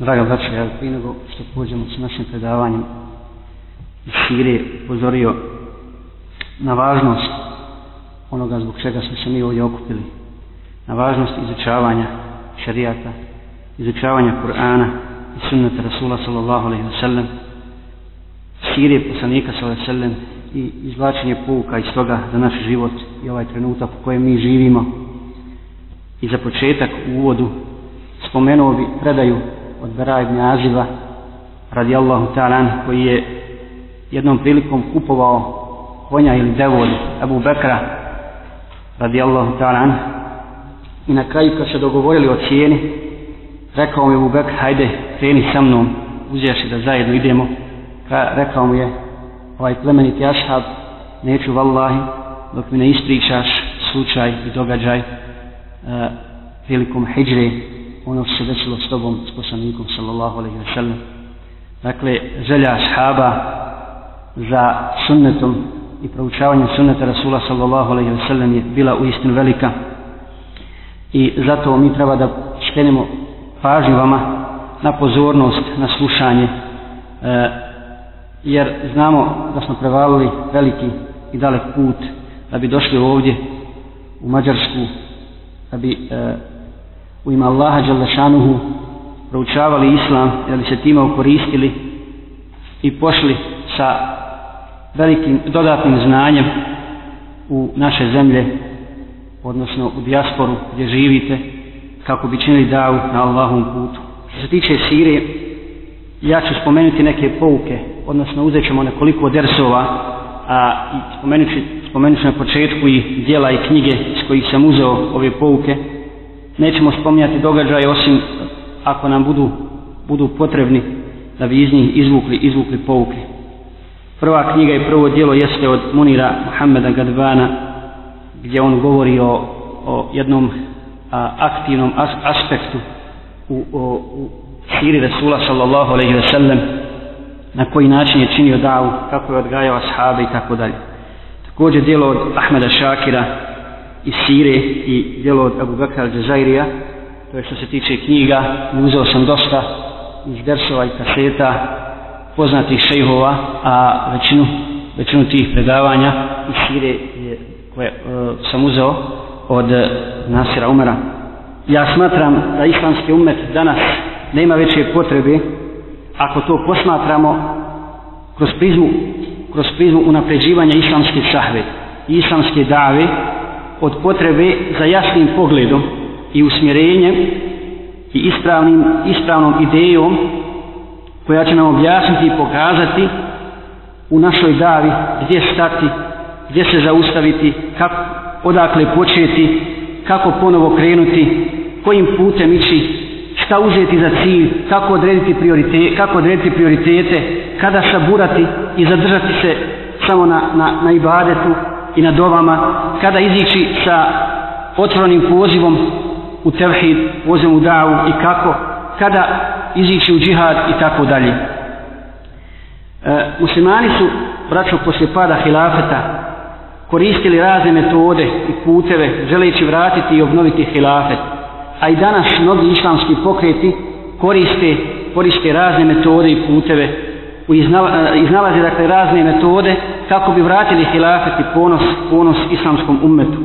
Draga braća, ja prije nego što pođemo s našim predavanjem i šire upozorio na važnost onoga zbog čega smo se mi ovdje okupili. Na važnost izučavanja šarijata, izučavanja Kur'ana i sunnata Rasula sallallahu alaihi wa sallam, šire poslanika sallallahu alaihi wa i izvlačenje pouka iz toga za naš život i ovaj trenutak u kojem mi živimo. I za početak u uvodu spomenuo bi predaju od Bera ibn Aziva radi Allahu ta'ala koji je jednom prilikom kupovao konja ili devod Abu Bekra radi Allahu ta'ala i na kraju kad se dogovorili o cijeni rekao mi Abu Bekra hajde kreni sa mnom uzješi da zajedno idemo Ka, rekao mu je ovaj plemeniti ashab neću vallahi dok mi ne ispričaš slučaj i događaj uh, prilikom hijdre ono što se desilo s tobom, s poslanikom, sallallahu alaihi wa sallam. Dakle, želja ashaba za sunnetom i proučavanjem sunneta Rasula, sallallahu alaihi wa sallam, je bila u istinu velika. I zato mi treba da štenimo pažnju vama na pozornost, na slušanje, e, jer znamo da smo prevalili veliki i dalek put da bi došli ovdje u Mađarsku, da bi e, u ima Allaha Đalešanuhu proučavali islam da bi se time okoristili i pošli sa velikim dodatnim znanjem u naše zemlje odnosno u dijasporu gdje živite kako bi činili davu na Allahom putu. Što se tiče Sirije, ja ću spomenuti neke pouke, odnosno uzet ćemo nekoliko dersova, a spomenut ću, spomenut ću na početku i dijela i knjige s kojih sam uzeo ove pouke, nećemo spominjati događaje osim ako nam budu, budu potrebni da bi iz njih izvukli, izvukli pouke. Prva knjiga i prvo dijelo jeste od Munira Muhammeda Gadbana gdje on govori o, o jednom a, aktivnom as, aspektu u, o, u siri Resula sallallahu alaihi ve sellem na koji način je činio davu, kako je odgajao ashabi i tako dalje. Također dijelo od Ahmeda Šakira iz Sire i djelo od Abu Bakar Džezairija, to je što se tiče knjiga, uzeo sam dosta iz dersova i kaseta poznatih šejhova, a većinu, većinu tih predavanja iz Sire je, koje e, sam uzeo od e, Nasira Umara. Ja smatram da islamski umet danas nema veće potrebe ako to posmatramo kroz prizmu, kroz prizmu unapređivanja islamske sahve i islamske dave od potrebe za jasnim pogledom i usmjerenjem i ispravnim, ispravnom idejom koja će nam objasniti i pokazati u našoj davi gdje stati, gdje se zaustaviti, kako, odakle početi, kako ponovo krenuti, kojim putem ići, šta uzeti za cilj, kako odrediti, priorite, kako odrediti prioritete, kada saburati i zadržati se samo na, na, na ibadetu, i na dovama kada izići sa otvornim pozivom u tevhid, pozivom u davu i kako, kada izići u džihad i tako dalje. E, muslimani su, braćo, poslije pada hilafeta, koristili razne metode i puteve, želeći vratiti i obnoviti hilafet. A i danas mnogi islamski pokreti koriste, koriste razne metode i puteve u iznala, e, iznalaze dakle razne metode kako bi vratili hilafet i ponos, ponos islamskom umetu.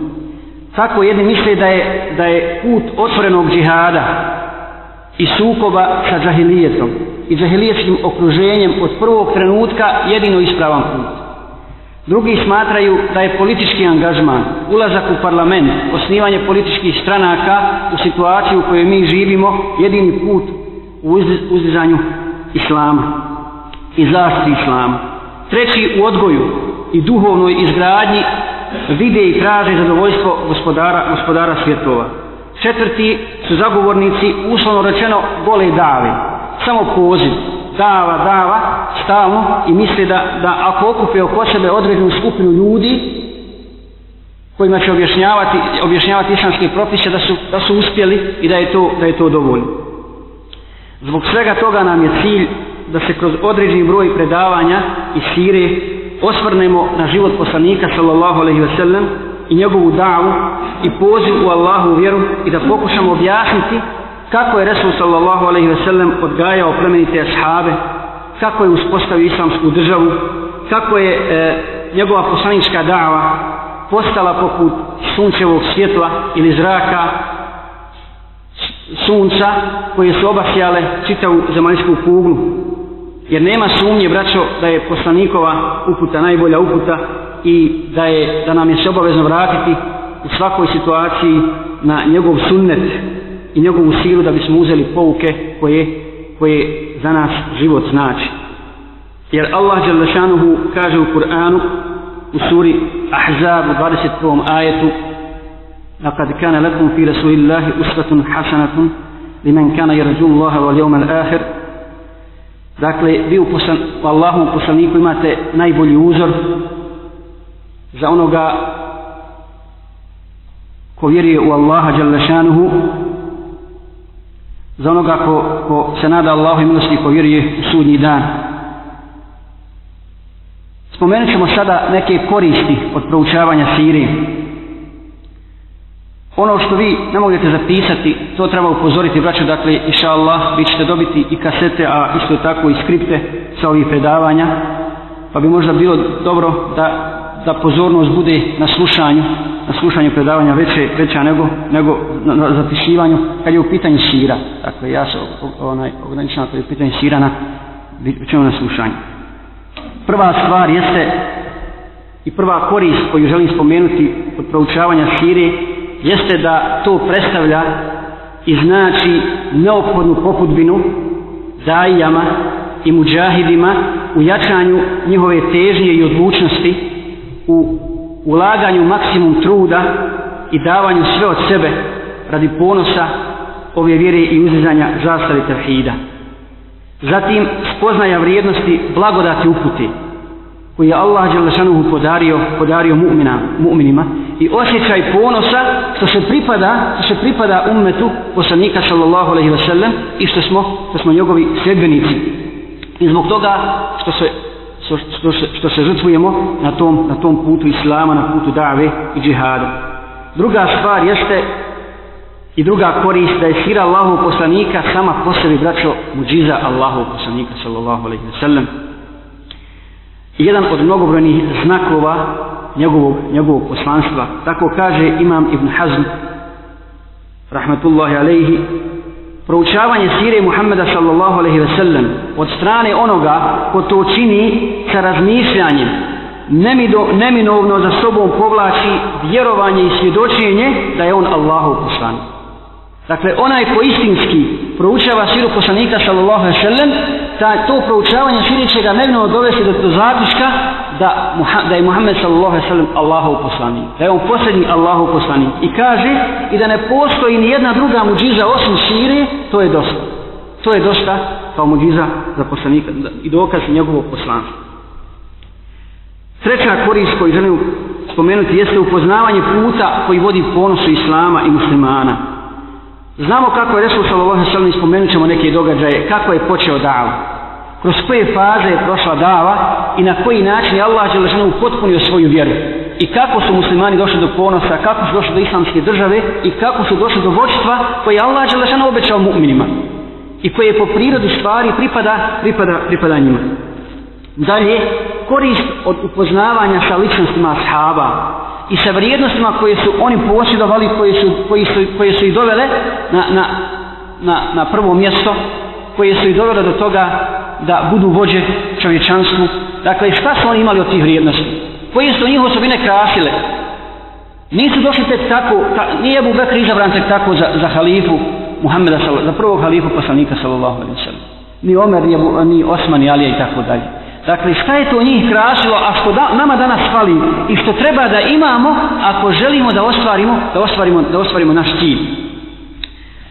Tako jedni misle da je, da je put otvorenog džihada i sukoba sa džahilijetom i džahilijetskim okruženjem od prvog trenutka jedino ispravan put. Drugi smatraju da je politički angažman, ulazak u parlament, osnivanje političkih stranaka u situaciju u kojoj mi živimo jedini put u uzdizanju islama i zaštiti islama. Treći u odgoju i duhovnoj izgradnji vide i traže zadovoljstvo gospodara, gospodara svjetova. Četvrti su zagovornici uslovno rečeno gole dave, samo poziv, dava, dava, stalno i misli da, da ako okupe oko sebe određenu skupinu ljudi kojima će objašnjavati, objašnjavati islamske propise da su, da su uspjeli i da je to, da je to dovoljno. Zbog svega toga nam je cilj da se kroz određen broj predavanja i sire osvrnemo na život poslanika sallallahu alaihi ve sellem i njegovu davu i poziv u Allahu vjeru i da pokušamo objasniti kako je Resul sallallahu alaihi ve sellem odgajao plemenite ashave kako je uspostavio islamsku državu kako je e, njegova poslanička dava postala poput sunčevog svjetla ili zraka sunca koje su obasjale čitavu zemaljsku kuglu Jer nema sumnje, braćo, da je poslanikova uputa najbolja uputa i da, je, da nam je se obavezno vratiti u svakoj situaciji na njegov sunnet i njegovu silu da bismo uzeli pouke koje, koje za nas život znači. Jer Allah Đalešanuhu kaže u Kur'anu u suri Ahzab u 21. ajetu لقد كان لكم في رسول الله أسوة حسنة لمن كان يرجو الله واليوم الآخر Dakle, vi u, poslan, u Allahom poslaniku imate najbolji uzor za onoga ko vjeruje u Allaha Đalešanuhu za onoga ko, ko se nada Allahu i milosti ko vjeruje u sudnji dan spomenut ćemo sada neke koristi od proučavanja sirije Ono što vi ne možete zapisati, to treba upozoriti, braćo, dakle, iša Allah, vi ćete dobiti i kasete, a isto tako i skripte sa ovih predavanja, pa bi možda bilo dobro da, da pozornost bude na slušanju, na slušanju predavanja veće, veća nego, nego na, na zapisivanju, kad je u pitanju sira. Dakle, ja se onaj, ograničam, kad je u pitanju sira na, čemu na slušanju. Prva stvar jeste, i prva korist koju želim spomenuti od proučavanja sire, je jeste da to predstavlja i znači neophodnu pokudbinu dajijama i muđahidima u jačanju njihove težnje i odlučnosti u ulaganju maksimum truda i davanju sve od sebe radi ponosa ove vjere i uzizanja zastavi tevhida. Zatim spoznaja vrijednosti blagodati uputi koji je Allah Đelešanuhu podario, podario mu'mina, mu'minima, mu'minima i osjećaj ponosa što se pripada, što se pripada ummetu poslanika sallallahu alejhi ve sellem i što smo što smo njegovi sledbenici. I zbog toga što se što, što, što se žrtvujemo na tom, na tom putu islama, na putu dave i džihada. Druga stvar jeste i druga korist da je sira Allahu poslanika sama po sebi braćo muđiza Allahu poslanika sallallahu alaihi wa sallam. Jedan od mnogobrojnih znakova njegovog, njegovog poslanstva. Tako kaže Imam Ibn Hazm, rahmetullahi alaihi, proučavanje sire Muhammeda sallallahu alaihi ve sellem od strane onoga ko to čini sa razmišljanjem nemido, neminovno za sobom povlači vjerovanje i svjedočenje da je on Allahov poslanik. Dakle, onaj ko istinski proučava siru poslanika sallallahu alaihi sallam, ta, to proučavanje siri će ga nevno dovesti do, do zapiska da, da je Muhammed sallallahu alaihi sallam Allahov poslanik. Da je on posljednji Allahov poslanik. I kaže i da ne postoji ni jedna druga muđiza osim siri, to je dosta. To je dosta kao muđiza za poslanika i dokaz njegovog poslanstva. Treća korist koju želim spomenuti jeste upoznavanje puta koji vodi ponosu Islama i muslimana. Znamo kako je Resul sallallahu alejhi ve sellem spomenuo ćemo neke događaje, kako je počeo dava. Kroz koje faze je prošla dava i na koji način je Allah dželešanu potpunio svoju vjeru. I kako su muslimani došli do ponosa, kako su došli do islamske države i kako su došli do vođstva koje je Allah dželešanu obećao mu'minima. I koje je po prirodi stvari pripada, pripada, pripada njima. Dalje, korist od upoznavanja sa ličnostima ashaba, i sa vrijednostima koje su oni posjedovali, koje su, koje su, koje su ih dovele na, na, na, na prvo mjesto, koje su ih dovele do toga da budu vođe čovječanstvu. Dakle, šta su oni imali od tih vrijednosti? Koje su njih osobine krasile? Nisu došli tek tako, ta, nije Abu Bekr izabran tek tako za, za halifu Muhammeda, za prvog halifu poslanika sallallahu alaihi sallam. Ni Omer, ni, Abu, ni Osman, ni Alija i tako dalje. Dakle, šta je to njih krašilo, a što da, nama danas fali i što treba da imamo ako želimo da ostvarimo, da ostvarimo, da ostvarimo naš cilj.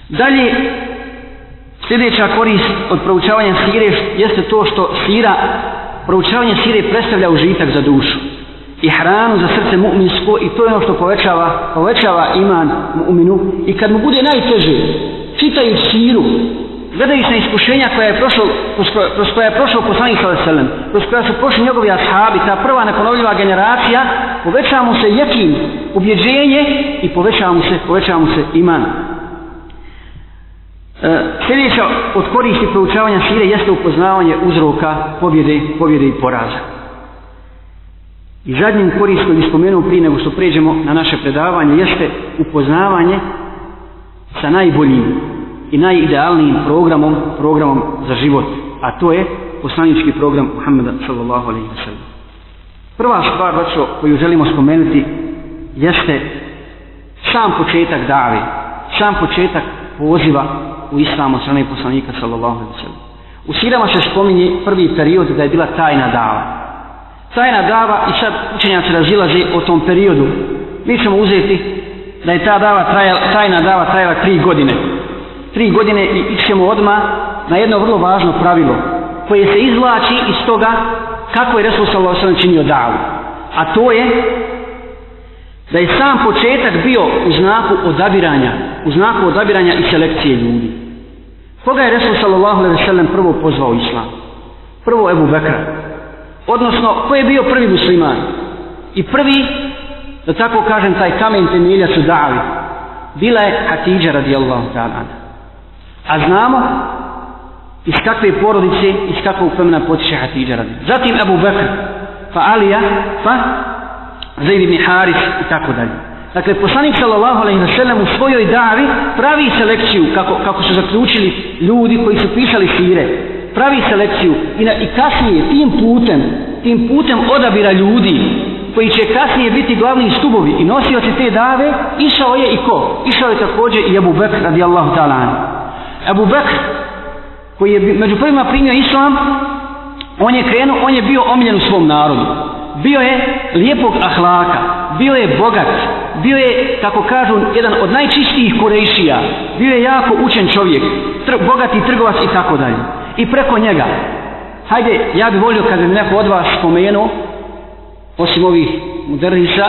Dalje, sljedeća korist od proučavanja sire jeste to što sira, proučavanje sire predstavlja užitak za dušu i hranu za srce mu'minsko i to je ono što povećava, povećava iman mu'minu i kad mu bude najteže, čitaju siru, gledajući na iskušenja koja je prošlo, kroz, kroz koja je prošao poslanik sa veselem, kroz koja su prošli njegovi ashabi, ta prva neponovljiva generacija, poveća mu se jekin, ubjeđenje i poveća mu se, poveća mu se iman. E, sljedeća od koristi proučavanja sire jeste upoznavanje uzroka pobjede, pobjede i poraza. I zadnjim korist koji bih spomenuo prije nego što pređemo na naše predavanje jeste upoznavanje sa najboljim, i najidealnijim programom, programom za život, a to je poslanički program Muhammeda sallallahu alaihi wa sallam. Prva stvar, braćo, koju želimo spomenuti, jeste sam početak davi, sam početak poziva u islamu strane poslanika sallallahu alaihi wa sallam. U sirama se spominje prvi period da je bila tajna dava. Tajna dava i sad učenjaci razilaze o tom periodu. Mi ćemo uzeti da je ta dava trajala, tajna dava trajala tri godine tri godine i ićemo odma na jedno vrlo važno pravilo koje se izvlači iz toga kako je Resul sallallahu sallam činio davu. A to je da je sam početak bio u znaku odabiranja, u znaku odabiranja i selekcije ljudi. Koga je Resul sallallahu alaihi sallam prvo pozvao islam? Prvo Ebu Bekra. Odnosno, ko je bio prvi musliman? I prvi, da tako kažem, taj kamen temelja su davi. Bila je Hatidja radijallahu ta'ala. A znamo iz kakve porodice, iz kakvog plemena potiše Hatidža radi. Zatim Abu Bakr, fa Alija, fa Zaid ibn Haris i tako dalje. Dakle, poslanik sallallahu alaihi wa sallam u svojoj davi pravi selekciju, kako, kako su zaključili ljudi koji su pisali sire, pravi selekciju i, na, i kasnije tim putem, tim putem odabira ljudi koji će kasnije biti glavni stubovi i nosio se te dave, išao je i ko? Išao je također i Abu Bakr radijallahu ta'ala anhu. Ebu Bekr, koji je među prvima primio islam, on je krenuo, on je bio omiljen u svom narodu. Bio je lijepog ahlaka, bio je bogat, bio je, kako kažu, jedan od najčistijih korejšija, bio je jako učen čovjek, tr bogati trgovac i tako dalje. I preko njega, hajde, ja bih volio kad bi neko od vas spomenuo, osim ovih modernisa,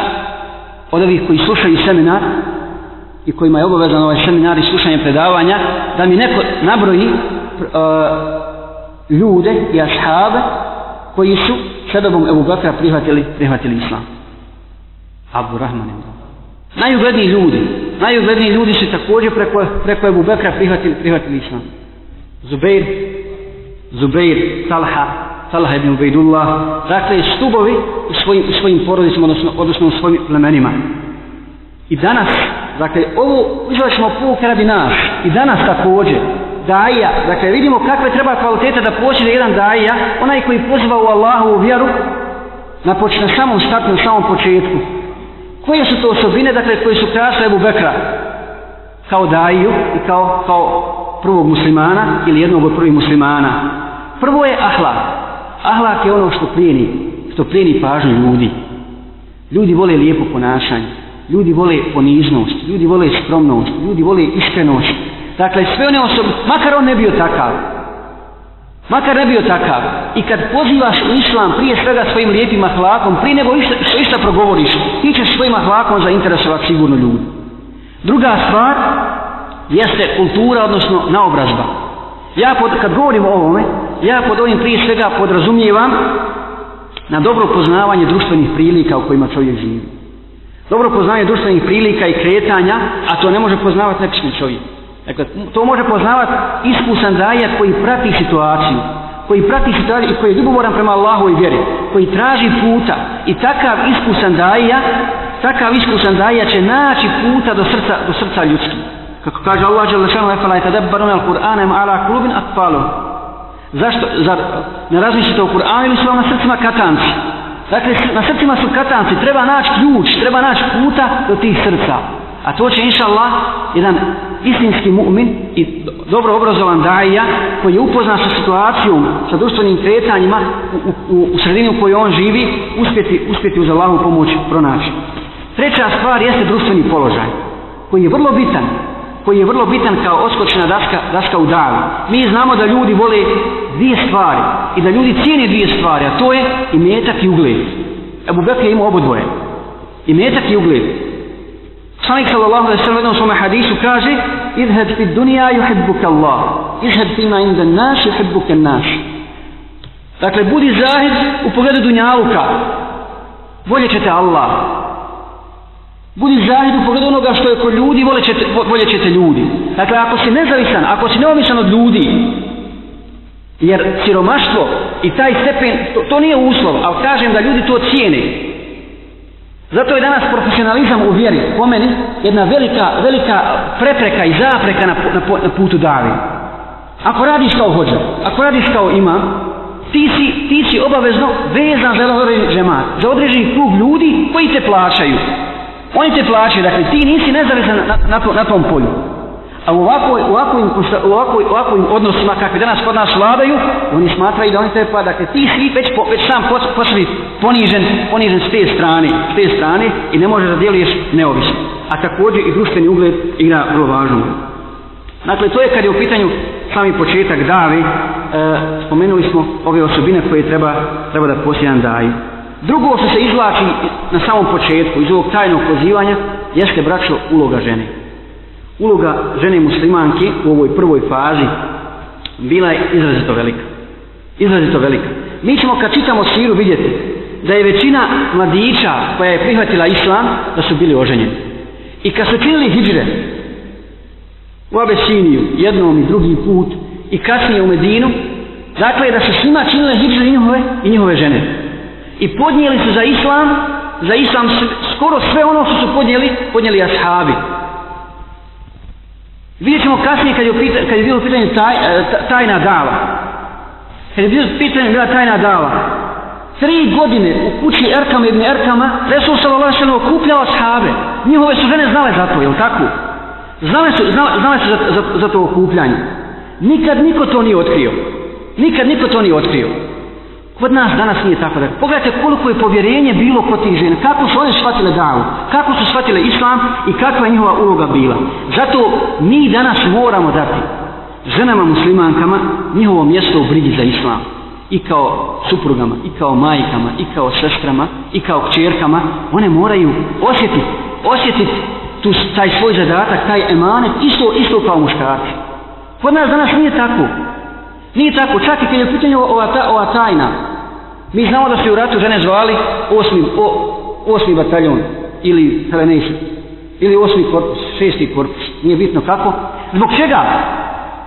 od ovih koji slušaju seminar, i kojima je obavezan ovaj seminar i slušanje predavanja, da mi neko nabroji e, uh, ljude i ashabe koji su sebebom Ebu Bakra prihvatili, prihvatili islam. Abu Rahman ibn. Najugledniji ljudi, najugledniji ljudi su također preko, preko Ebu Bekra prihvatili, prihvatili islam. Zubeir, Zubeir, Talha, Talha ibn Ubejdullah, dakle stubovi u svojim, u svojim porodicima, odnosno, odnosno u svojim plemenima. I danas, Dakle, ovo uzeli smo pouke radi nas. I danas također. Daja, dakle vidimo kakve treba kvalitete da posjede jedan daja, onaj koji poziva u Allahu u vjeru, na počne samom startu, na samom početku. Koje su to osobine, dakle, koje su krasa Ebu Bekra? Kao daju i kao, kao prvog muslimana ili jednog od prvih muslimana. Prvo je ahlak. Ahlak je ono što plini, što plini pažnju ljudi. Ljudi vole lijepo ponašanje ljudi vole poniznost, ljudi vole skromnost, ljudi vole iskrenost. Dakle, sve one osobe, makar on ne bio takav, makar ne bio takav, i kad pozivaš u islam prije svega svojim lijepim ahlakom, prije nego što išta progovoriš, ti ćeš svojim ahlakom zainteresovat sigurno ljudi. Druga stvar jeste kultura, odnosno naobrazba. Ja pod, kad govorim o ovome, ja pod ovim prije svega podrazumijevam na dobro poznavanje društvenih prilika u kojima čovjek živi. Dobro poznanje društvenih prilika i kretanja, a to ne može poznavati nepišni čovjek. Dakle, to može poznavati iskusan dajat koji prati situaciju, koji prati situaciju i koji je ljubomoran prema Allahu i vjeri, koji traži puta i takav iskusan dajat, takav iskusan dajat će naći puta do srca, do srca ljudskih. Kako kaže Allah dželle šanu efela i tadabbaru al Kur'an am ala kulubin atfalu. Zašto zar ne razmišljate o Kur'anu ili su vam na srcima katanci? Dakle, na srcima su katanci, treba naći ključ, treba naći puta do tih srca. A to će, inša Allah, jedan istinski mu'min i dobro obrazovan daija, koji je upoznan sa situacijom, sa društvenim kretanjima u, u, u sredini u kojoj on živi, uspjeti, uspjeti uz Allahom pomoć pronaći. Treća stvar jeste društveni položaj, koji je vrlo bitan, koji je vrlo bitan kao oskočena daska, daska u davi. Mi znamo da ljudi vole dvije stvari, i da ljudi cijene dvije stvari, a to je i metak i ugled. Ebu Bekr je imao obo dvoje. I metak i ugled. Sanik sallallahu alaihi sallam u svome hadisu kaže Idhed fi dunija juhibbuke Allah. Idhed fi ima inden naš juhibbuke naš. Dakle, budi zahid u pogledu dunjaluka. Volje ćete Allah. Budi zahid u pogledu onoga što je kod ljudi, volje ćete, volje ćete ljudi. Dakle, ako si nezavisan, ako si neomisan od ljudi, Jer siromaštvo i taj stepen, to, to nije uslov, ali kažem da ljudi to cijene. Zato je danas profesionalizam u vjeri, po meni, jedna velika, velika prepreka i zapreka na, na, na putu davi. Ako radiš kao hođa, ako radiš kao ima, ti si, ti si obavezno vezan za određen žemat, za određen klub ljudi koji te plaćaju. Oni te plaćaju, dakle, ti nisi nezavisan na, na, na tom polju. A u ovakvoj, u ovakvoj, u ovakvoj, u ovakvoj odnosima kakvi danas kod nas vladaju, oni smatraju da oni te pa, dakle, ti si već, po, već sam pos, posebi ponižen, ponižen s te strane, s te strane i ne možeš da djeluješ neovisno. A također i društveni ugled igra vrlo važnu. Dakle, to je kad je u pitanju sami početak davi, e, spomenuli smo ove osobine koje treba, treba da posljedan daji. Drugo što se izvlači na samom početku iz ovog tajnog pozivanja jeste braćo uloga žene. Uloga žene muslimanke u ovoj prvoj fazi bila je izrazito velika. Izrazito velika. Mi ćemo kad čitamo siru vidjeti da je većina mladića koja je prihvatila islam da su bili oženjeni. I kad su činili hijđre u Abesiniju jednom i drugi put i kasnije u Medinu dakle da su svima činile hijđre njihove i njihove žene. I podnijeli su za islam za islam skoro sve ono što su podnijeli podnijeli ashabi. Vidjet ćemo kasnije kad je, pita, kad je bilo pitanje taj, e, tajna dava. Kad je bilo pitanje bila tajna dava. Tri godine u kući Erkama ibn Erkama Resul s.a.v. okupljao sahabe. Njihove su žene znale za to, je li tako? Znale su, znale, znale su za, za, za to okupljanje. Nikad niko to nije otkrio. Nikad niko to nije otkrio. Kod nas danas nije tako da. Pogledajte koliko je povjerenje bilo kod tih žena. Kako su one shvatile davu? Kako su shvatile islam i kakva je njihova uloga bila? Zato mi danas moramo dati ženama muslimankama njihovo mjesto u brigi za islam. I kao suprugama, i kao majkama, i kao sestrama, i kao kćerkama. One moraju osjetiti, osjetiti tu, taj svoj zadatak, taj emanet, isto, isto kao muškarci. Kod nas danas nije tako. Nije tako, čak i kad je u pitanju ova, ta, ova tajna. Mi znamo da su u ratu žene zvali osmi, o, osmi bataljon ili Helenese ili osmi korpus, šesti korpus, nije bitno kako. Zbog čega?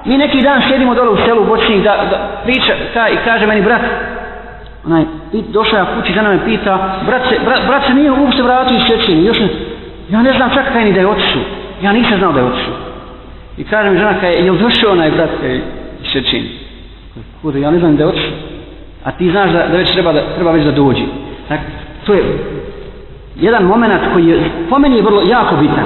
Mi neki dan sjedimo dole u selu u Bočini da, da priča ta, i kaže meni brat, onaj, došao ja kući, žena me pita, brat se, bra, brat se nije uopšte vratio iz Čečini, još ne, ja ne znam čak kaj ni da je otišao, ja nisam znao da je otišao. I kaže mi žena, kaj, je li došao onaj brat iz Čečini? Kuzo, ja ne znam da je otišao. A ti znaš da, da već treba, da, treba već da dođe. Tak, to je jedan moment koji je, po meni je vrlo jako bitan.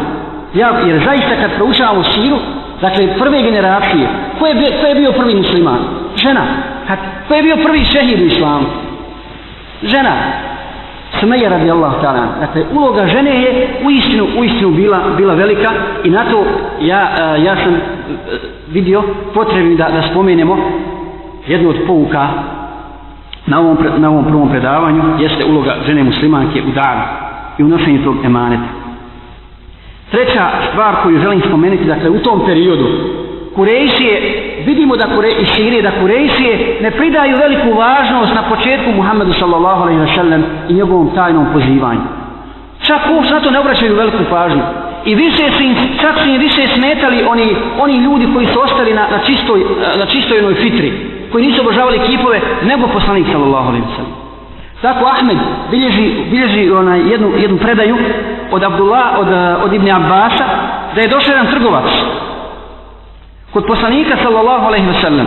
Ja, jer zaista kad proučavamo siru, dakle prve generacije, ko je, ko je bio prvi musliman? Žena. Kad, ko je bio prvi šehid u islamu? Žena. Smeja radi Allah ta'ala. Dakle, uloga žene je u istinu, u istinu bila, bila velika i na to ja, ja sam e, vidio potrebni da, da spomenemo jednu od pouka na ovom, na ovom prvom predavanju jeste uloga žene muslimanke u daru i u nošenju tog emaneta. Treća stvar koju želim spomenuti, dakle u tom periodu, Kurejšije, vidimo da kure, i širije, da Kurejšije ne pridaju veliku važnost na početku Muhammedu sallallahu alaihi wa sallam i njegovom tajnom pozivanju. Čak uopšte na to ne obraćaju veliku pažnju. I više su im, čak su im više smetali oni, oni ljudi koji su ostali na, na, čistoj, na čistoj jednoj fitri, koji nisu obožavali kipove nego poslanik sallallahu alejhi ve Tako Ahmed bilježi, bilježi onaj jednu, jednu predaju od Abdullah, od, eh, od Ibn Abbasa, da je došao jedan trgovac kod poslanika sallallahu alaihi wa sallam,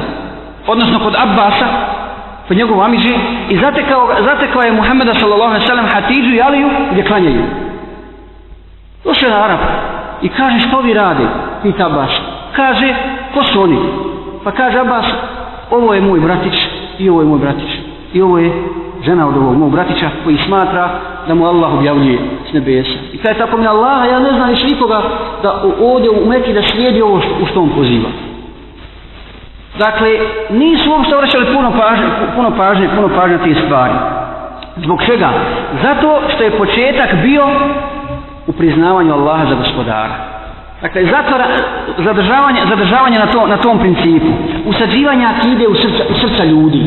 odnosno kod Abbasa, kod njegovu amiđi, i zatekao, zatekao je Muhammeda sallallahu alaihi wa sallam hatiđu i aliju gdje klanjaju. Došao je na Arab i kaže što vi radi, pita Abbas. Kaže, ko su oni? Pa kaže Abbas, ovo je moj bratić i ovo je moj bratić. I ovo je žena od ovog mog bratića koji smatra da mu Allah objavljuje s nebesa. I kada je tako mi Allah, ja ne znam više nikoga da ode u Meki da slijedi ovo što, u što on poziva. Dakle, nisu uopšte vraćali puno pažnje, puno pažnje, puno pažnje te stvari. Zbog čega? Zato što je početak bio u priznavanju Allaha za gospodara. Dakle, zatvara, zadržavanje, zadržavanje na, to, na tom principu. Usađivanje akide u srca, u srca ljudi.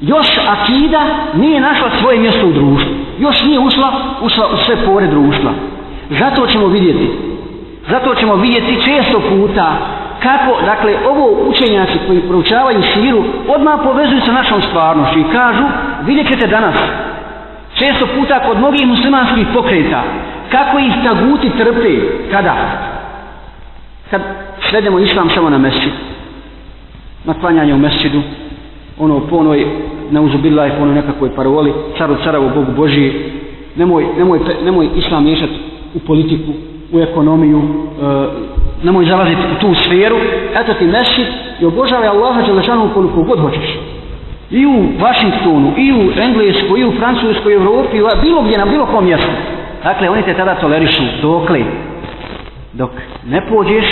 Još akida nije našla svoje mjesto u društvu. Još nije ušla, ušla u sve pore društva. Zato ćemo vidjeti. Zato ćemo vidjeti često puta kako, dakle, ovo učenjaci koji proučavaju siru odmah povezuju sa našom stvarnošću i kažu, vidjet ćete danas, često puta kod mnogih muslimanskih pokreta, kako ih taguti trpe, kada? Kad sledemo islam samo na mesjid, na klanjanje u mesjidu, ono po onoj, na uzubila je po onoj nekakvoj paroli, caru caravu, Bogu Božije, nemoj, nemoj, nemoj islam miješati u politiku, u ekonomiju, uh, nemoj zalaziti u tu sferu, eto ti mesjid i obožavaj Allaha Đelešanu koliko god hoćeš i u Vašingtonu, i u Englesku, i u Francuskoj, u Evropi, bilo gdje, na bilo kom mjestu. Dakle, oni te tada tolerišu. Dokle? Dok ne pođeš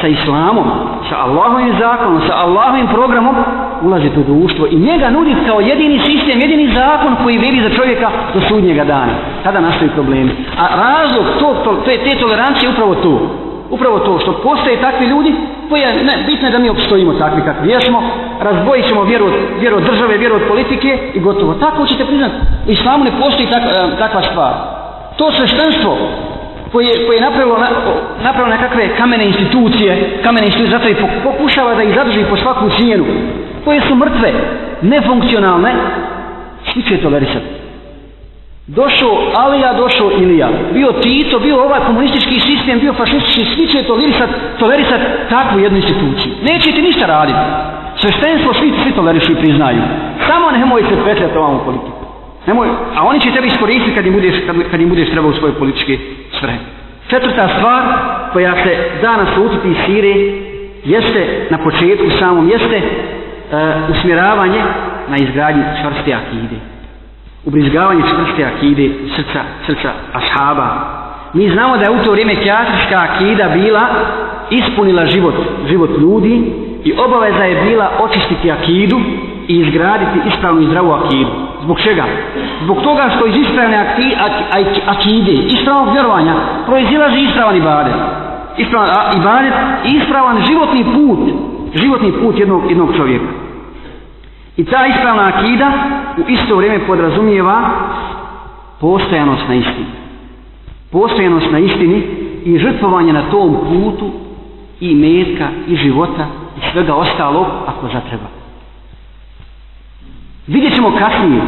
sa islamom, sa Allahovim zakonom, sa Allahovim programom, ulazi u društvo i njega nudi kao jedini sistem, jedini zakon koji vidi za čovjeka do sudnjega dana. Tada nastaju problemi. A razlog to, to, to, te tolerancije je upravo tu. Upravo to što postoje takvi ljudi koje, ne, bitno je da mi obstojimo takvi kakvi jesmo, razbojit ćemo vjeru, vjeru države, vjeru od politike i gotovo. Tako ćete priznati, u islamu ne postoji tak, eh, takva stvar to sveštenstvo koje, koje je napravilo, na, napravilo nekakve kamene institucije, kamene institucije, zato i pokušava da ih zadrži po svaku cijenu, koje su mrtve, nefunkcionalne, svi će tolerisati. Došao Alija, došao Ilija. Bio Tito, bio ovaj komunistički sistem, bio fašistički, svi će tolerisati tolerisat takvu jednu instituciju. Neće ti ništa raditi. Sveštenstvo svi, svi tolerišu i priznaju. Samo nemojte petljati ovam u politiku. Nemoj, a oni će tebe iskoristiti kad im budeš, kad, kad im budeš trebao u svoje političke svrhe. Četvrta stvar koja se da nas utiti iz Sire jeste na početku samom, jeste e, usmjeravanje na izgradnju čvrste akide. Ubrizgavanje čvrste akide srca, srca ashaba. Mi znamo da je u to vrijeme kjatrička akida bila ispunila život, život ljudi i obaveza je bila očistiti akidu i izgraditi ispravnu i zdravu akidu. Zbog čega? Zbog toga što iz ispravne akti, ak, ak, akide, ispravnog vjerovanja, proizilaži ispravan ibadet. Ispravan a, ibadet i ispravan životni put, životni put jednog, jednog čovjeka. I ta ispravna akida u isto vrijeme podrazumijeva postojanost na istini. Postojanost na istini i žrtvovanje na tom putu i metka i života i svega ostalog ako zatrebate. Vidjet ćemo kasnije.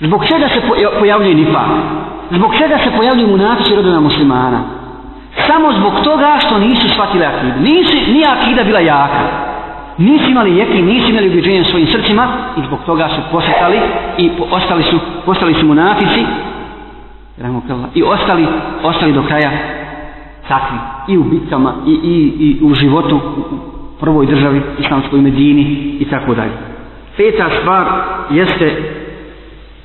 Zbog čega se pojavljuje nifa? Zbog čega se pojavljuje munatici rodina muslimana? Samo zbog toga što nisu shvatili akidu. Nisi, nije akida bila jaka. Nisi imali jeki, nisi imali ubiđenje u svojim srcima i zbog toga su posetali i po, ostali su, postali su munatici i ostali, ostali do kraja takvi i u bitkama i, i, i u životu u prvoj državi islamskoj Medini i tako dalje. Peta stvar jeste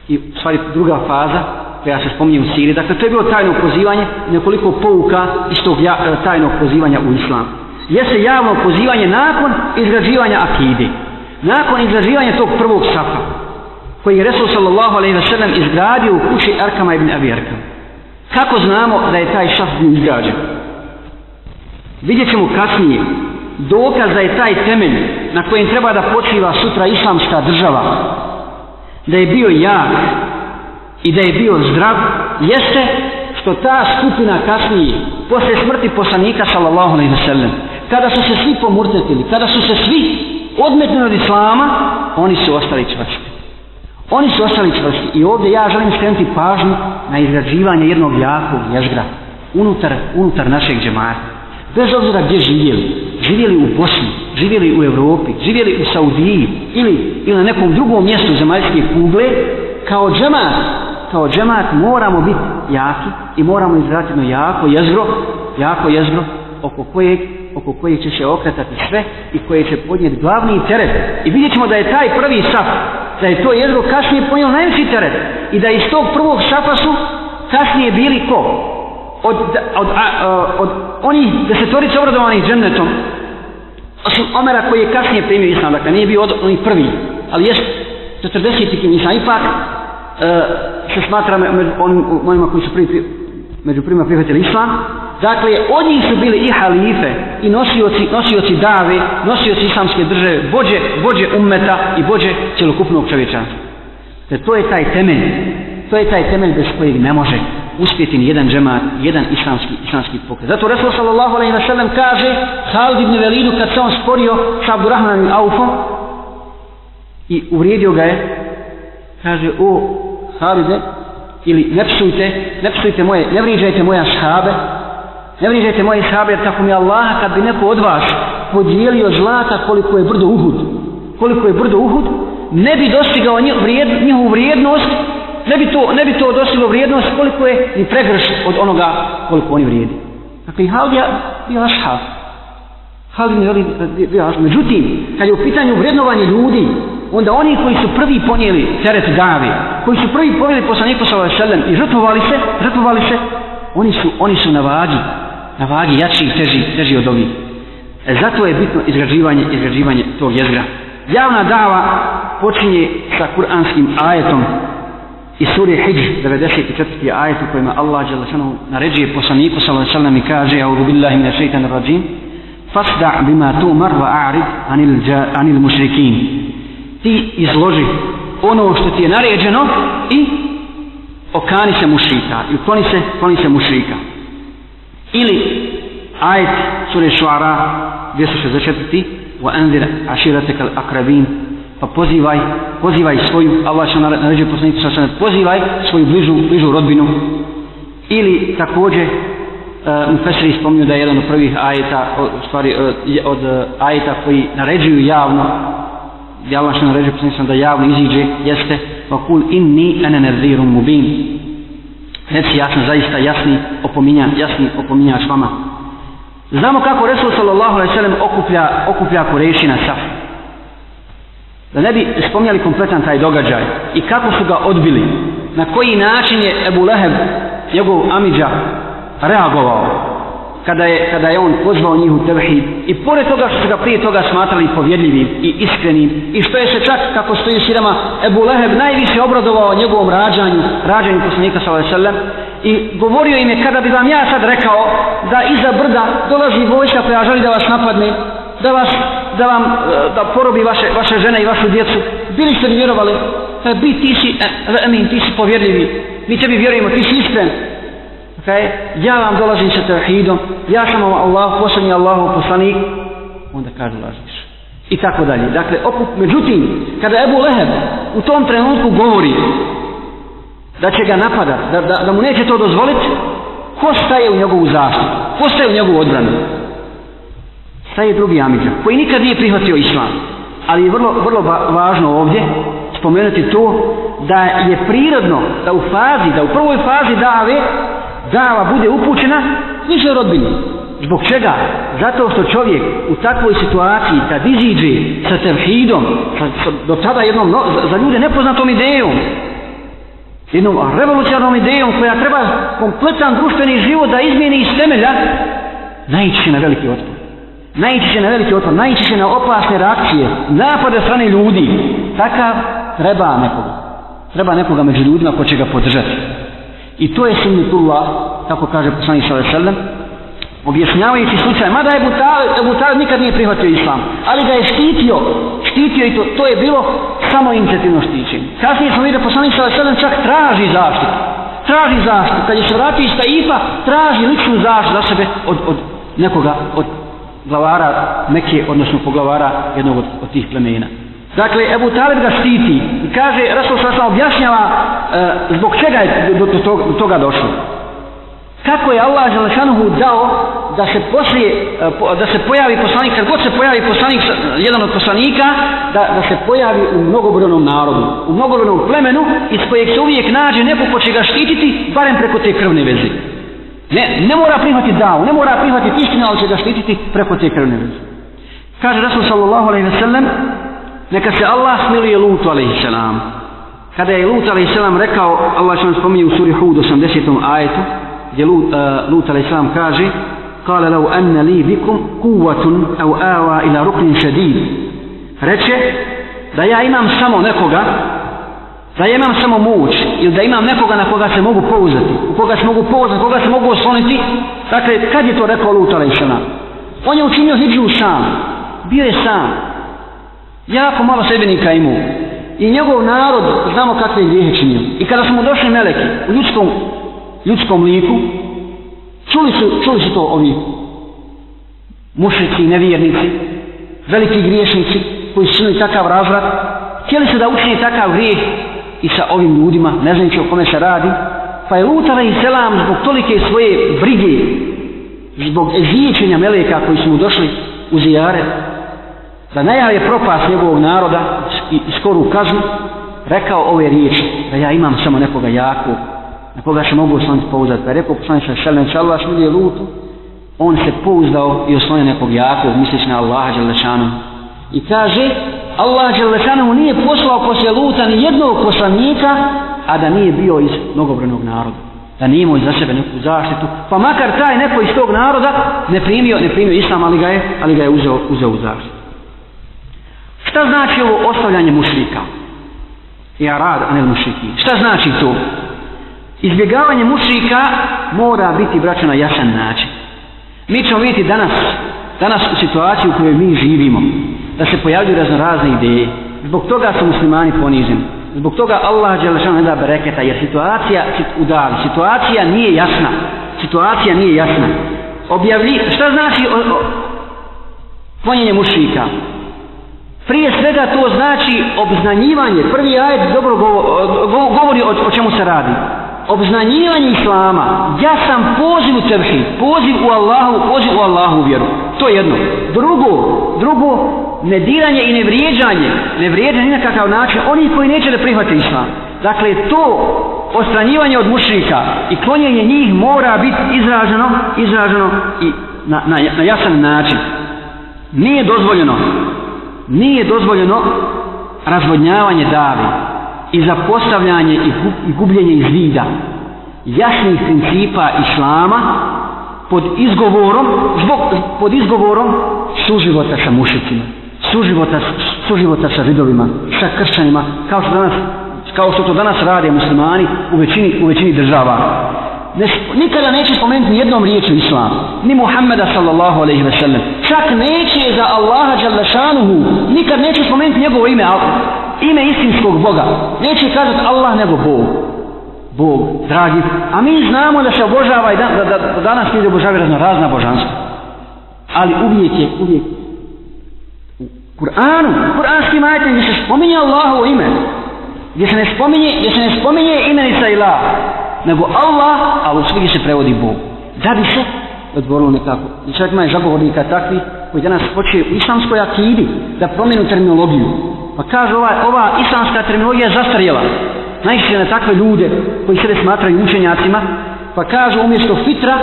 i stvari druga faza koja se spominje u Siriji. Dakle, to je bilo tajno pozivanje, nekoliko pouka iz tog e, tajnog pozivanja u islamu. Jeste javno pozivanje nakon izgrađivanja akide. Nakon izgrađivanja tog prvog safa, koji je Resul sallallahu alaihi wa sallam izgradio u kući Erkama ibn Abi Erkama. Kako znamo da je taj šaf bio izgrađen? Vidjet ćemo kasnije dokaz da je taj temelj na kojem treba da počiva sutra islamska država da je bio jak i da je bio zdrav jeste što ta skupina kasnije posle smrti poslanika sallallahu alaihi ve sellem kada su se svi pomurtetili kada su se svi odmetni od islama oni su ostali čvrsti oni su ostali čvrsti i ovdje ja želim skrenuti pažnju na izgrađivanje jednog jakog jezgra unutar, unutar našeg džemata bez obzira gdje živjeli, živjeli u Bosni, živjeli u Evropi, živjeli u Saudiji ili, ili na nekom drugom mjestu zemaljske kugle, kao džemat, kao džemat moramo biti jaki i moramo izgledati na jako jezgro, jako jezgro oko kojeg, oko kojeg će se okretati sve i koje će podnijeti glavni teret. I vidjet ćemo da je taj prvi saf, da je to jezgro kasnije ponio najveći teret i da iz tog prvog safa su kasnije bili ko? od, od, a, uh, od onih desetorica obradovanih džennetom, osim Omera koji je kasnije primio islam, dakle nije bio od onih prvi, ali jest četrdesetik im islam, ipak uh, se smatra među onim, onima koji su prvi, među prvima prihvatili islam, dakle od njih su bili i halife, i nosioci, nosioci dave, nosioci islamske države, vođe, vođe ummeta i vođe celokupnog čovječa. Jer to je taj temelj to je taj temelj bez kojeg ne može uspjeti ni jedan džemat, jedan islamski, islamski pokret. Zato Resul sallallahu alaihi wa sallam kaže Halid ibn Velidu kad se on sporio sa Abdurrahman ibn Aufom i uvrijedio ga je kaže o Halide ili ne psujte, ne psujte moje, ne vriđajte moje sahabe ne vriđajte moje sahabe jer tako mi Allah kad bi neko od vas podijelio zlata koliko je brdo uhud koliko je brdo uhud ne bi dostigao njihovu vrijednost ne bi to, ne bi to dosilo vrijednost koliko je ni pregrš od onoga koliko oni vrijedi. Dakle, i Halid je bio ashab. Halid je bio ashab. Međutim, kad je u pitanju vrednovanje ljudi, onda oni koji su prvi ponijeli teret Davi, koji su prvi ponijeli poslanik poslava Selem i žrtvovali se, žrtvovali se, oni su, oni su na vagi, na vagi jači i teži, teži od ovih. E, zato je bitno izgrađivanje, izgrađivanje tog jezgra. Javna dava počinje sa kuranskim ajetom i suri Hijj 94. ajet u kojima Allah Đelešanu naređuje poslaniku sallam i sallam i kaže Audhu billahi mine šeitan rajim Fasda' bima tu marva a'rib anil, dja, anil mušrikin Ti izloži ono što ti je naređeno i okani se mušrika i ukloni se, ukloni se mušrika ili ajet suri Šuara 264. وأنذر عشيرتك الأقربين pa pozivaj, pozivaj svoju, Allah što naređuje poslanicu sa sanat, pozivaj svoju bližu, bližu rodbinu. Ili također, e, uh, u Fesri spomnio da je jedan od prvih ajeta, e, od, stvari, od, od ajeta koji naređuju javno, gdje Allah što naređuje poslanicu da javno iziđe, jeste, va kul inni ene nerzirum mubin. Reci jasno, zaista jasni opominja, jasni opominjač vama. Znamo kako Resul sallallahu alejhi ve sellem okuplja okuplja Kurešina safu da ne bi spomnjali kompletan taj događaj i kako su ga odbili na koji način je Ebu Leheb njegov Amidža reagovao kada je, kada je on pozvao njih u tevhid i pored toga što su ga prije toga smatrali povjedljivim i iskrenim i što je se čak kako stoji u sirama Ebu Leheb najviše obradovao njegovom rađanju rađanju poslanika sallahu sallam i govorio im je kada bi vam ja sad rekao da iza brda dolazi vojska koja želi da vas napadne da vas da vam, e, da porobi vaše, vaše žene i vašu djecu. Bili ste vjerovali, e, bi ti si, e, amin, ti si povjerljivi, mi tebi vjerujemo, ti si iskren. Okay? Ja vam dolazim sa tevhidom, ja sam vam Allah, posljednji Allah, poslanik, onda kažu lažiš. I tako dalje. Dakle, opet, međutim, kada Ebu Leheb u tom trenutku govori da će ga napadat, da, da, da mu neće to dozvoliti, ko staje u njegovu zaštitu? Ko staje u njegovu odbranu? Sad je drugi Amidža, koji nikad nije prihvatio islam. Ali je vrlo, vrlo važno ovdje spomenuti to da je prirodno da u fazi, da u prvoj fazi dave, dava bude upućena sličnoj rodbini. Zbog čega? Zato što čovjek u takvoj situaciji kad iziđe sa terhidom, sa, sa, do tada jednom, no, za, za ljude nepoznatom idejom, jednom revolucionarnom idejom koja treba kompletan društveni život da izmijeni iz temelja, najići na veliki otpor naići će na veliki otpor, naići će na opasne reakcije, napade strane ljudi. Takav treba nekoga. Treba nekoga među ljudima ko će ga podržati. I to je sunnitullah, tako kaže poslani sa veselem, objašnjavajući slučaj, mada je Abu Talib nikad nije prihvatio islam, ali ga je štitio, štitio i to, to je bilo samo inicijativno štićenje. Kasnije smo vidjeli da poslani sa veselem čak traži zaštitu. Traži zaštitu. Kad je se vratio iz Taifa, traži ličnu zaštitu za sebe od, od nekoga, od glavara Mekke, odnosno poglavara jednog od, od tih plemena. Dakle, Ebu Talib ga štiti i kaže, Rasul Sasa objašnjava e, zbog čega je do, do, to, do toga došlo. Kako je Allah Želešanuhu dao da se poslije, e, po, da se pojavi poslanik, kad god se pojavi poslanik, jedan od poslanika, da, da se pojavi u mnogobrojnom narodu, u mnogobrojnom plemenu iz kojeg se uvijek nađe neko ko će ga štititi, barem preko te krvne veze. Ne, ne mora prihvatiti davu, ne mora prihvatiti istinu, ali će ga štititi preko te krvne veze. Kaže Rasul sallallahu alaihi wasallam, neka se Allah smiluje Lutu alaihi salam. Kada je Lut alaihi salam rekao, Allah će vam spominje u suri Hud 80. ajetu, gdje Lut, uh, Lut alaihi salam kaže, kale lau anna li vikum kuvatun au awa ila ruknin šedid. Reče, da ja imam samo nekoga da ja imam samo moć ili da imam nekoga na koga se mogu pouzati, u koga se mogu pouzati, koga se mogu osloniti. Dakle, kad je to rekao Lutara i Šana? On je učinio hijđu sam. Bio je sam. Jako malo sebenika imao. I njegov narod, znamo kakve je grijehe činio. I kada smo došli meleki u ljudskom, ljudskom liku, čuli su, čuli su to ovi mušnici, nevjernici, veliki griješnici koji su činili takav razvrat, htjeli su da učini takav grijeh i sa ovim ljudima, ne znam o kome se radi. Pa je Lut i selam zbog tolike svoje brige, zbog ezijećenja meleka koji su mu došli u zijare, da najhal je propast njegovog naroda i skoru kaznu, rekao ove riječi, da ja imam samo nekoga jako, na koga se mogu osloniti pouzati. Pa je rekao, poslani sa selem, čalva smilje Lutu, on se pouzdao i oslonio nekog jako, misleći na Allaha, Đelešanu. I kaže, Allah Đelešanu nije poslao poslije Luta ni jednog poslanika, a da nije bio iz mnogobrenog naroda. Da nije imao iza sebe neku zaštitu. Pa makar taj neko iz tog naroda ne primio, ne primio Islam, ali ga je, ali ga je uzeo, uzeo u zaštitu. Šta znači ovo ostavljanje mušlika? Ja rad, a ne mušliki. Šta znači to? Izbjegavanje mušlika mora biti braćo na jasan način. Mi ćemo vidjeti danas, danas u situaciji u kojoj mi živimo da se pojavljuju razno razne ideje. Zbog toga su muslimani poniženi. Zbog toga Allah Đelešan ne da bereketa, jer situacija udali, situacija nije jasna. Situacija nije jasna. Objavlji, šta znači o, o, ponjenje mušika? Prije svega to znači obznanjivanje. Prvi ajed dobro govori, govori o, o čemu se radi. Obznanjivanje Islama. Ja sam poziv u tevhid. Poziv u Allahu, poziv u Allahu vjeru. To je jedno. Drugo, drugo, nediranje i nevrijeđanje, nevrijeđanje na kakav način, oni koji neće da prihvate islam. Dakle, to ostranjivanje od mušrika i klonjenje njih mora biti izraženo, izraženo i na, na, na jasan način. Nije dozvoljeno, nije dozvoljeno razvodnjavanje davi i zapostavljanje i gubljenje iz vida jasnih principa islama pod izgovorom zbog, pod izgovorom suživota sa mušicima suživota, suživota sa židovima, sa kršćanima, kao što danas kao što to danas rade muslimani u većini, u većini država. Ne, nikada neće spomenuti jednom riječu islam, ni Muhammeda sallallahu alaihi ve sellem. Čak neće za Allaha džallašanuhu, nikad neće spomenuti njegovo ime, ime istinskog Boga. Neće kazati Allah nego Bog. Bog, dragi. A mi znamo da se obožava i da, da, da, da danas ljudi obožavaju razna, razna božanstva. Ali uvijek je, uvijek je. Kur'anu, kur'anskim ajetom gdje se spominje Allahovo ime, gdje se ne spominje, gdje se ne spominje imenica ilah, nego Allah, a u svi se prevodi Bog. Da bi se odborilo nekako. I čovjek ima je zagovornika takvi koji danas počeje u islamskoj akidi da promjenu terminologiju. Pa kaže ova, ova islamska terminologija je zastarjela. Najsije na takve ljude koji sebe smatraju učenjacima, pa kažu umjesto fitra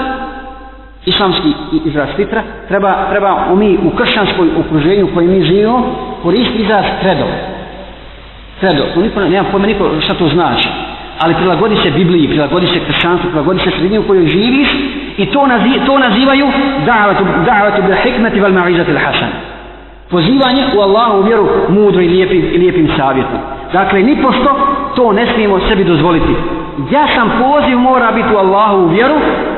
islamski izraz fitra, treba, treba u mi u kršćanskoj okruženju u kojem mi živimo koristiti izraz kredo. Kredo. To niko, nema pojma niko šta to znači. Ali prilagodi se Bibliji, prilagodi se kršćanstvu, prilagodi se sredini u kojoj živiš i to, nazi, to nazivaju da'avatu da bil hikmeti val ma'izati il hasan. Pozivanje u Allahu vjeru mudro i lijepim, i lijepim savjetom. Dakle, ni pošto to ne smijemo sebi dozvoliti jasan poziv mora biti u Allahu u vjeru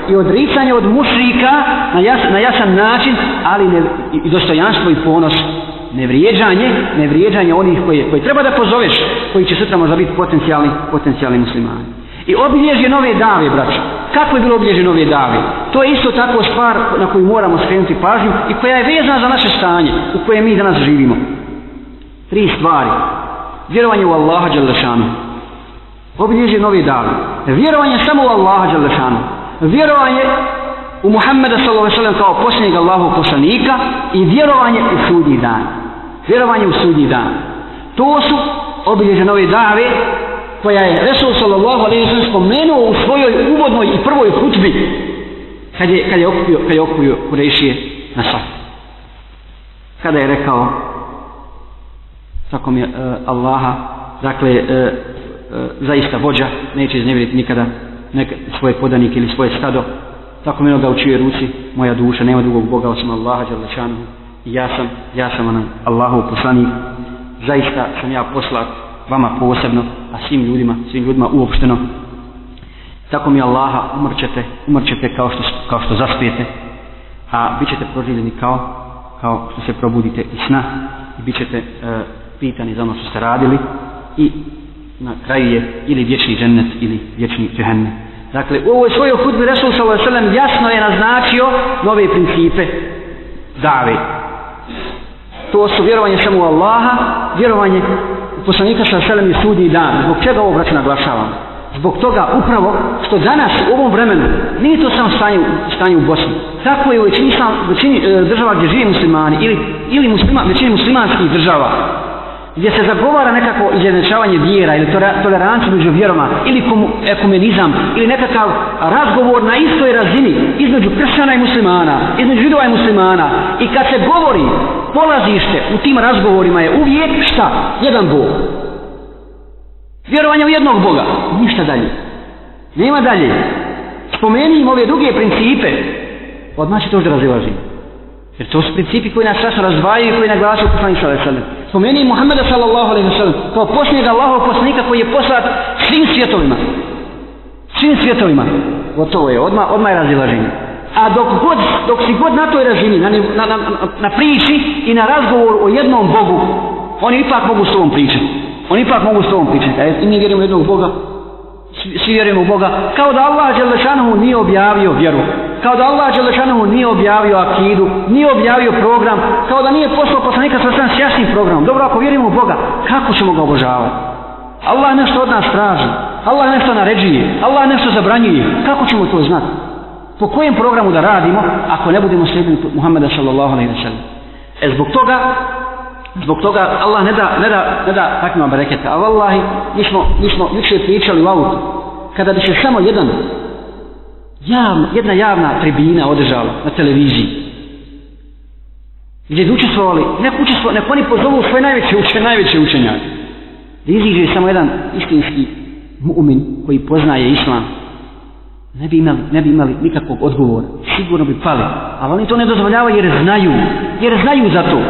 i odricanje od mušrika na, jas, na jasan način, ali ne, i, i dostojanstvo i ponos nevrijeđanje, nevrijeđanje onih koje, koje treba da pozoveš, koji će sutra možda biti potencijalni, potencijalni muslimani. I obilježje nove dave, braćo. Kako je bilo obilježje nove dave? To je isto tako stvar na koju moramo skrenuti pažnju i koja je vezana za naše stanje u kojem mi danas živimo. Tri stvari. Vjerovanje u Allaha Đalešanu obilježi novi dan. Vjerovanje samo u Allaha Đalešanu. Vjerovanje u Muhammeda s.a.v. kao posljednjeg Allahog poslanika i vjerovanje u sudnji dan. Vjerovanje u sudnji dan. To su obilježe nove dave koja je Resul sallallahu alaihi sallam spomenuo u svojoj uvodnoj i prvoj hutbi kad je, kad je okupio, kad je okupio Kurešije na sad. Kada je rekao tako mi uh, eh, Allaha dakle uh, zaista vođa neće iznevjeriti nikada neke, svoje podanik ili svoje stado tako mi ga u čije ruci moja duša nema drugog Boga osim Allaha Đalešanu i ja sam, ja sam onaj Allahov poslanik zaista sam ja poslat vama posebno a svim ljudima, svim ljudima uopšteno tako mi Allaha umrćete, umrćete kao što, kao što zaspijete a bit ćete proživljeni kao kao što se probudite iz sna i bit ćete e, pitani za ono što ste radili i na kraju je ili vječni džennet ili vječni džehennem. Dakle, u ovoj svojoj hudbi Resul s.a.v. jasno je naznačio nove principe dave. To su vjerovanje samo u Allaha, vjerovanje u poslanika s.a.v. i sudi i dan. Zbog čega ovo vraću naglašavam? Zbog toga upravo što danas u ovom vremenu nije to samo stanje, stanje u Bosni. Tako je u većini, većini e, država gdje žive muslimani ili, ili muslima, većini muslimanskih država gdje se zagovara nekako izjednačavanje vjera ili tolerancija među vjerama ili ekumenizam ili nekakav razgovor na istoj razini između kršćana i muslimana, između židova i muslimana i kad se govori polazište u tim razgovorima je uvijek šta? Jedan Bog. Vjerovanje u jednog Boga, ništa dalje. Nema dalje. Spomeni im ove druge principe, odmah će to da razilaži. Jer to su principi koji nas časno razdvajaju i koji naglašaju poslanih sallam spomeni Muhammeda sallallahu alaihi wa kao posljednjeg Allahov poslanika koji je poslat svim svjetovima. Svim svjetovima. Gotovo je, odmah, odmah je razilaženje. A dok, god, dok si god na toj razini, na, na, na, na priči i na razgovoru o jednom Bogu, oni ipak mogu s tobom pričati. Oni ipak mogu s tobom pričati. A mi vjerujemo jednog Boga, svi vjerujemo u Boga, kao da Allah Đelešanohu nije objavio vjeru, kao da Allah Đelešanohu nije objavio akidu, nije objavio program, kao da nije poslao poslanika sa sam s jasnim programom. Dobro, ako vjerujemo u Boga, kako ćemo ga obožavati? Allah nešto od nas traži, Allah nešto naređuje, Allah nešto zabranjuje, kako ćemo to znati? Po kojem programu da radimo ako ne budemo slijedili Muhammeda sallallahu alaihi wa sallam? E zbog toga Zbog toga Allah ne da, ne da, ne da takvima bereketa. A vallahi, mi smo, mi smo više pričali u autu. Kada bi se samo jedan, javna, jedna javna tribina održala na televiziji, gdje bi učestvovali, nek, učestvo, nek oni pozovu svoje najveće učenje, najveće učenja. Da iziđe samo jedan istinski mu'min koji poznaje islam, ne bi imali, ne bi imali nikakvog odgovora. Sigurno bi pali. Ali oni to ne dozvoljavaju jer znaju. Jer znaju za to.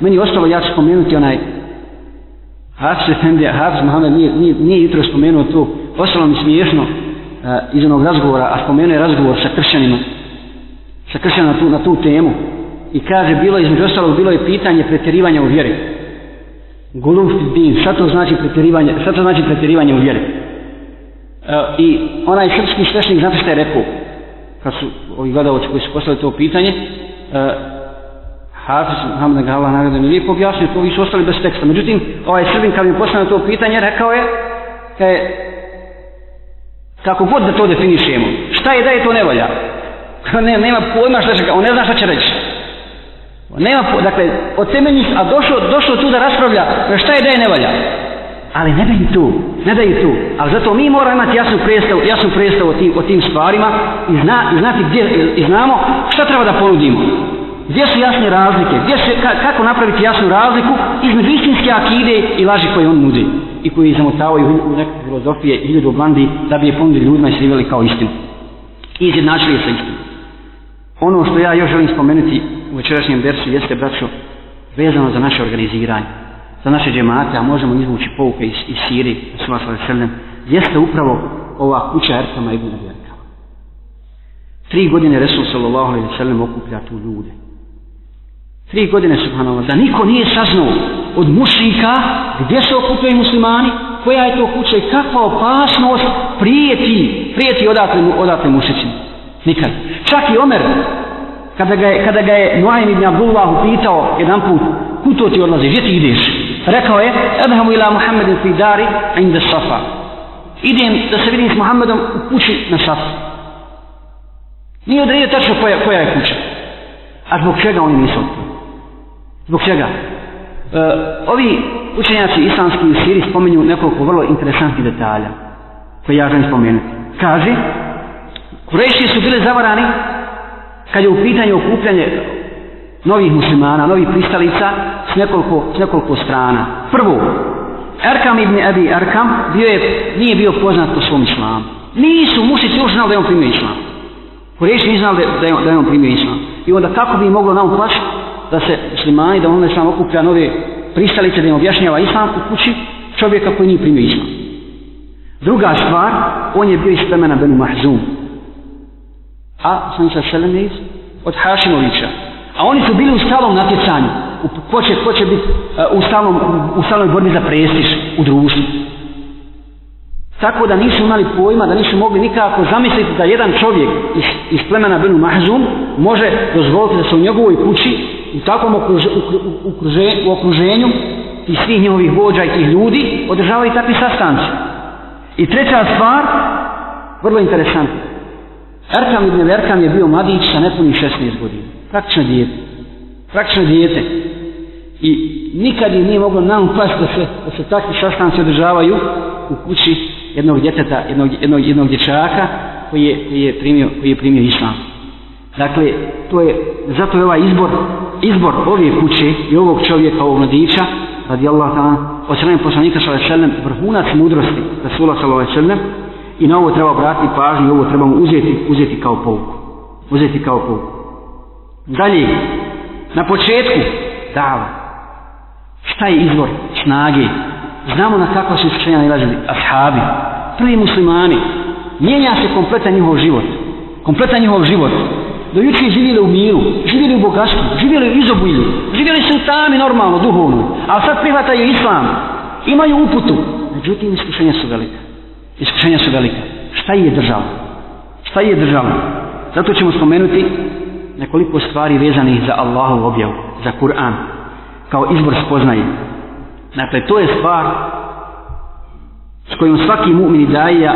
Meni je ostalo, ja ću spomenuti onaj Hafs Efendija, Hafs Mohamed nije, nije, nije jutro spomenuo to. Ostalo mi smiješno uh, iz onog razgovora, a spomenuo je razgovor sa kršćanima. Sa kršćanima na tu, na tu temu. I kaže, bilo je, između ostalog, bilo je pitanje pretjerivanja u vjeri. Guluf din, šta to znači pretjerivanje, šta to znači pretjerivanje u vjeri? Uh, I onaj srpski štešnik, znate šta je rekao? Kad su ovi gledalci koji su postali to pitanje, uh, Hafiz Muhammed Gala nagrada mi lijepo objasnio, to vi su ostali bez teksta. Međutim, ovaj Srbin kad mi postane to pitanje, rekao je, ka je, kako god da to definišemo, šta je da je to ne valja? ne, nema pojma šta će, on ne zna šta će reći. On nema pojma, dakle, od temeljnih, a došao, došao tu da raspravlja, šta je da je ne valja? Ali ne daj tu, ne daj tu. Ali zato mi moramo imati jasnu predstavu, jasnu predstavu o tim, o tim stvarima i, zna, i znati gdje, i znamo šta treba da ponudimo. Gdje su jasne razlike? Gdje se, ka, kako napraviti jasnu razliku između istinske akide i laži koje on nudi? I koji zamotavaju u neke filozofije i ljudi u blandi da bi je ponudili ljudima i srivali kao istinu. I izjednačili je sa istinu. Ono što ja još želim spomenuti u večerašnjem versu jeste, braćo, vezano za naše organiziranje, za naše džemate, a možemo izvući pouke iz, iz Siri, Sulasa Veselnem, jeste upravo ova kuća Ertama i Gunnar Tri godine Resul sallallahu alaihi sallam okuplja tu ljude. Tri godine, subhanallah, da niko nije saznao od mušika gdje se okupljaju muslimani, koja je to kuća i kakva opasnost prijeti, prijeti odatle, odatle mušicima. Nikad. Čak i Omer, kada ga je, kada ga je Nuaym ibn Abdullah upitao jedan put, kuto ti odlazi, gdje ti ideš? Rekao je, edham ila Muhammedin fi dari inda safa. Idem da se vidim s Muhammedom u kući na safu. Nije odredio tačno koja, koja je kuća. A zbog čega oni nisu odpili? Zbog čega? E, ovi učenjaci islamski u Siriji spomenju nekoliko vrlo interesantnih detalja koje ja želim spomenuti. Kaže, Kurešije su bile zavarani kad je u pitanju okupljanje novih muslimana, novih pristalica s nekoliko, s nekoliko strana. Prvo, Erkam ibn Abi Erkam bio je, nije bio poznat po svom islamu. Nisu muslici još znali da je on primio islam. Kurešije nije znali da je, da je on primio islam. I onda kako bi moglo nam plašiti da se muslimani, da on islam okuplja nove pristalice, da im objašnjava islam u kući čovjeka koji nije primio islam. Druga stvar, on je bio iz plemena Benu Mahzum. A sam sa selem je od Hašimovića. A oni su bili u stalom natjecanju. U, ko, će, ko će biti uh, u, stalom, u, u stalom borbi za prestiž u društvu. Tako da nisu imali pojma, da nisu mogli nikako zamisliti da jedan čovjek iz, iz plemena Benu Mahzum može dozvoliti da se u njegovoj kući u takvom okruže, u, okruže, u okruženju i svih njihovih vođa i tih ljudi održavaju takvi sastanci. I treća stvar, vrlo interesantna. Erkam ibn Erkam je bio mladić sa nepunih 16 godina. Praktično dijete. Praktično dijete. I nikad je nije moglo nam pas da se, da se takvi sastanci održavaju u kući jednog djeteta, jednog, jednog, jednog dječaka koji je, koji, je primio, koji je primio islam. Dakle, to je, zato je ovaj izbor izbor ove kuće i ovog čovjeka, ovog mladića, radi Allah ta'ala, od strane poslanika sa lečelem, vrhunac mudrosti Rasula sa lečelem, i na ovo treba obratiti pažnju, ovo trebamo uzeti, uzeti kao pouku. Uzeti kao pouku. Dalje, na početku, dava, šta je izvor snage? Znamo na kakva su iskušenja nalazili ashabi, prvi muslimani. Mijenja se kompletan njihov život. Kompletan njihov život do jučer živjeli u miru, živjeli u bogatstvu, živjeli u izobilju, živjeli su tami normalno, duhovno, ali sad prihvataju islam, imaju uputu. Međutim, iskušenja su velika. Iskušenja su velika. Šta je država? Šta je država? Zato ćemo spomenuti nekoliko stvari vezanih za Allahov objav, za Kur'an, kao izbor spoznaje. Dakle, to je stvar s kojom svaki mu'min daja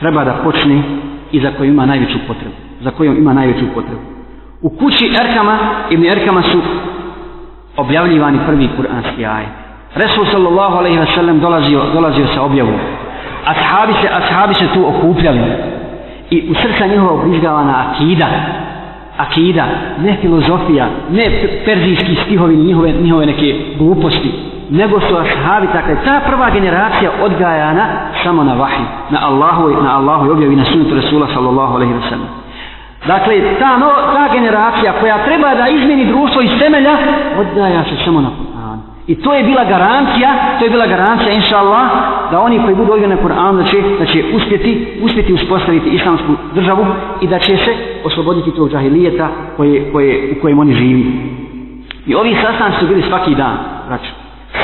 treba da počne i za koju ima najveću potrebu za kojom ima najveću potrebu. U kući Erkama, Ibn Erkama su objavljivani prvi kuranski ajet. Resul sallallahu alaihi wa sallam dolazio, dolazio sa objavom. Ashabi se, ashabi se tu okupljali. I u srca njihova obrizgavana akida. Akida, ne filozofija, ne perzijski stihovi njihove, njihove neke gluposti. Nego su ashabi, dakle, ta prva generacija odgajana samo na vahiju. Na Allahu, na Allahu i objavi na sunetu Resula sallallahu alaihi wa sallam. Dakle, ta, no, ta generacija koja treba da izmeni društvo iz temelja, odaja se samo na Kur'an. I to je bila garancija, to je bila garancija, inša Allah, da oni koji budu odgledani na Kur'an, da će, da će uspjeti, uspjeti uspostaviti islamsku državu i da će se osloboditi tog džahilijeta koje, koje, u kojem oni živi. I ovi sastanci su bili svaki dan, račun.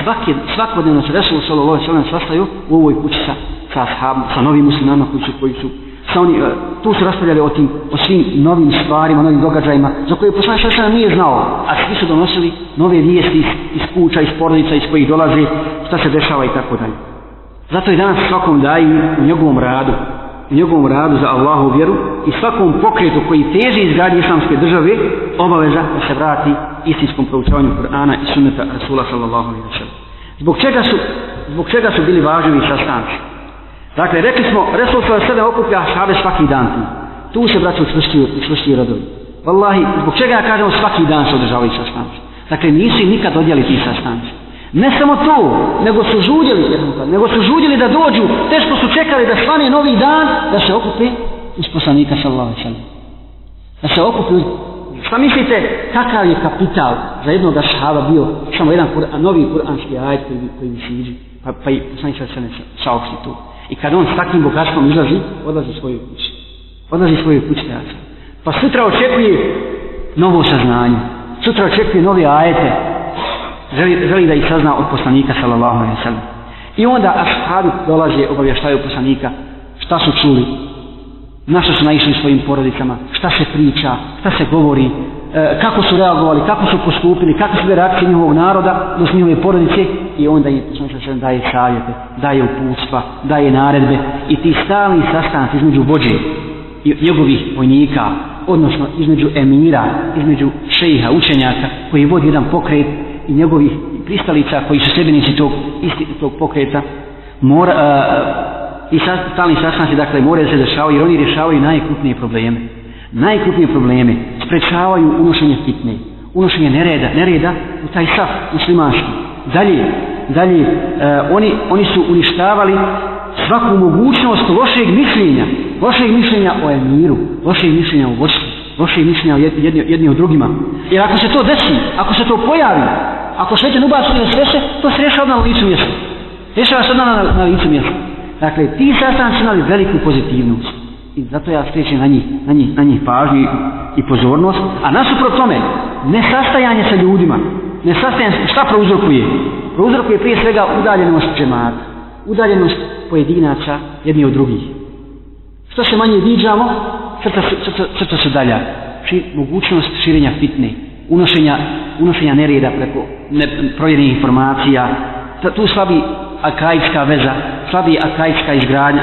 Svaki, svakodnevno se Resul sallallahu alaihi sallam sastaju u ovoj kući sa, sa, sa, sa novim muslimama koji su, koji su, koji su sa oni, e, tu su raspravljali o tim, o svim novim stvarima, novim događajima, za koje poslanik sa osana nije znao, a svi su donosili nove vijesti iz, iz kuća, iz porodica, iz kojih dolaze, šta se dešava i tako dalje. Zato i danas svakom daju u njegovom radu, u njegovom radu za Allahu vjeru i svakom pokretu koji teži izgradi islamske države, obaveza da se vrati istinskom proučavanju Kur'ana i sunneta Rasula sallallahu alaihi wa sallam. Zbog čega su, zbog čega su bili važni sastanci? Dakle, rekli smo, Resul svoje sebe okuplja ashabe svaki dan tu. Tu se braću čvrštiju, čvrštiju radovi. Wallahi, zbog čega ja kažem svaki dan se održavaju sastanci. Dakle, nisu im nikad odjeli ti sastanci. Ne samo to, nego su žudjeli, nego su žudjeli da dođu, teško su čekali da svane novi dan, da se okupi iz poslanika sallahu sallam. Da se okupi, šta mislite, kakav je kapital za jednog ashaba bio, samo jedan kur, novi kuranski ajt koji, koji mi siđi, pa, pa i poslanika sallahu sallam saopšti sa, sa, sa, sa, sa, sa, sa, sa, sa, I kad on s takvim bogatstvom izlazi, odlazi svoju kuću. Odlazi svoju kuću da Pa sutra očekuje novo saznanje. Sutra očekuje novi ajete. Želi, želi da ih sazna od poslanika sallallahu alaihi sallam. I onda ashabi dolaze obavještaju poslanika šta su čuli, na što su naišli svojim porodicama, šta se priča, šta se govori, E, kako su reagovali, kako su postupili, kako su reakcije njihovog naroda, dus njihove porodice i onda im znači, se daje savjete, daje uputstva, daje naredbe i ti stalni sastanci između vođe i njegovih vojnika, odnosno između emira, između šeha, učenjaka koji vodi jedan pokret i njegovih pristalica koji su sebenici tog, isti, tog pokreta, mora, uh, i stalni sastanci dakle, moraju da se dešavaju jer oni rješavaju najkrupnije probleme. Najkrupnije probleme sprečavaju unošenje fitne, unošenje nereda, nereda u taj saf muslimanski. Dalje, dalje, e, oni, oni su uništavali svaku mogućnost lošeg mišljenja, lošeg mišljenja o emiru, lošeg mišljenja o vodstvu, lošeg mišljenja o jedni, jedni o drugima. Jer ako se to desi, ako se to pojavi, ako šeće nubacu na sve se, to se rješava na licu mjesta. Rješava se odmah na, na licu mjesta. Dakle, ti sastanci imali veliku pozitivnost. I zato ja skrećem na njih, na njih, na njih pažnju i pozornost. A nasuprot tome, nesastajanje sa ljudima, nesastajanje, šta prouzrokuje? Prouzrokuje prije svega udaljenost džemat, udaljenost pojedinaca jedni od drugih. Što se manje viđamo, srca, srca, srca se dalja. Či, mogućnost širenja fitne, unošenja, unošenja nereda preko ne, provjerenih informacija, tu slabi akajska veza, slabi akajska izgradnja,